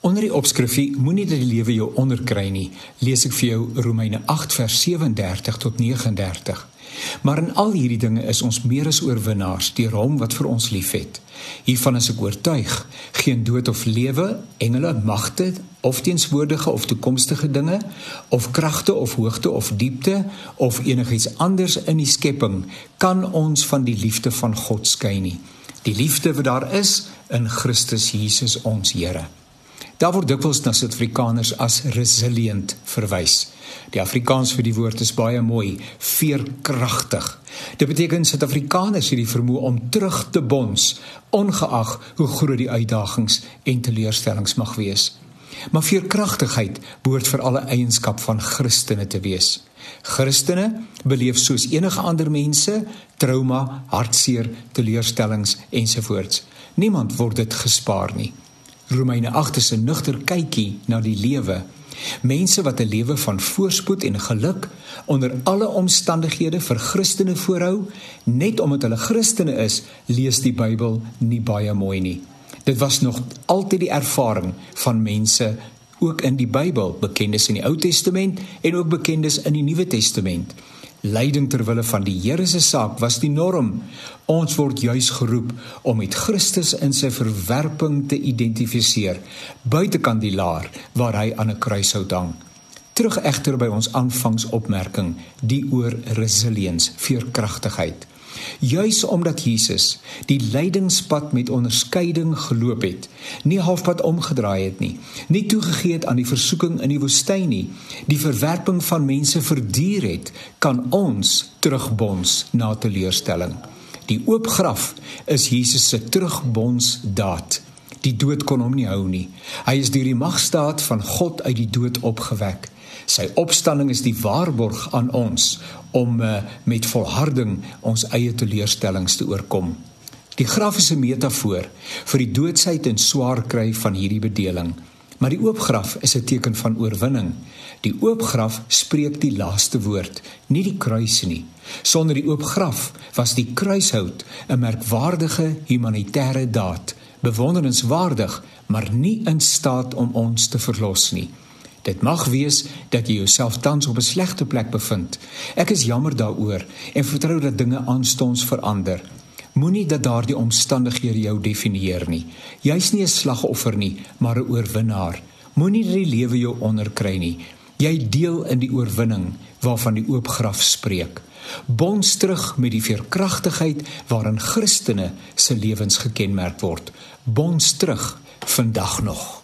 Onder die opskrifie Moenie dat die lewe jou onderkry nie, lees ek vir jou Romeine 8 vers 37 tot 39. Maar in al hierdie dinge is ons meer as oorwinnaars deur hom wat vir ons liefhet. Hiervan is ek oortuig, geen dood of lewe, engele, magte of teenswoordige of toekomstige dinge of kragte of hoogte of diepte of enigiets anders in die skepping kan ons van die liefde van God skei nie. Die liefde wat daar is in Christus Jesus ons Here. Daar word dikwels na Suid-Afrikaners as resilient verwys. Die Afrikaans vir die woord is baie mooi, veerkragtig. Dit beteken Suid-Afrikaners het die vermoë om terug te bons, ongeag hoe groot die uitdagings en teleurstellings mag wees. Maar veerkragtigheid behoort vir alle eienskap van Christene te wees. Christene beleef soos enige ander mense trauma, hartseer, teleurstellings ensovoorts. Niemand word dit gespaar nie. Romeine 8 is 'n nugter kykie na die lewe. Mense wat 'n lewe van voorspoed en geluk onder alle omstandighede vir Christene voorhou, net omdat hulle Christene is, lees die Bybel nie baie mooi nie. Dit was nog altyd die ervaring van mense ook in die Bybel, bekendes in die Ou Testament en ook bekendes in die Nuwe Testament. Lyding ter wille van die Here se saak was die norm. Ons word juis geroep om met Christus in sy verwerping te identifiseer, buitekant die laar waar hy aan 'n kruis sou hang. Terug egter by ons aanvangsopmerking, die oor resilience, veerkragtigheid. Juis omdat Jesus die lydingspad met onderskeiding geloop het, nie halfpad omgedraai het nie, nie toegegee het aan die versoeking in die woestyn nie, die verwerping van mense verduur het, kan ons terugbons na teleurstelling. Die oop graf is Jesus se terugbonsdaad. Die dood kon hom nie hou nie. Hy is deur die magstaat van God uit die dood opgewek. Sy opstanding is die waarborg aan ons om uh, met volharding ons eie teleurstellings te oorkom. Die graf is 'n metafoor vir die doodsheid en swaar kry van hierdie bedeling. Maar die oop graf is 'n teken van oorwinning. Die oop graf spreek die laaste woord, nie die kruis nie. Sonder die oop graf was die kruishout 'n merkwaardige humanitêre daad, bewonderenswaardig, maar nie in staat om ons te verlos nie. Dit mag wees dat jy jouself tans op 'n slegte plek bevind. Ek is jammer daaroor en vertrou dat dinge aanstonds verander. Moenie dat daardie omstandighede jou definieer nie. Jy's nie 'n slagoffer nie, maar 'n oorwinnaar. Moenie dat die lewe jou onderkry nie. Jy deel in die oorwinning waarvan die oop graf spreek. Bons terug met die veerkragtigheid waarin Christene se lewens gekenmerk word. Bons terug vandag nog.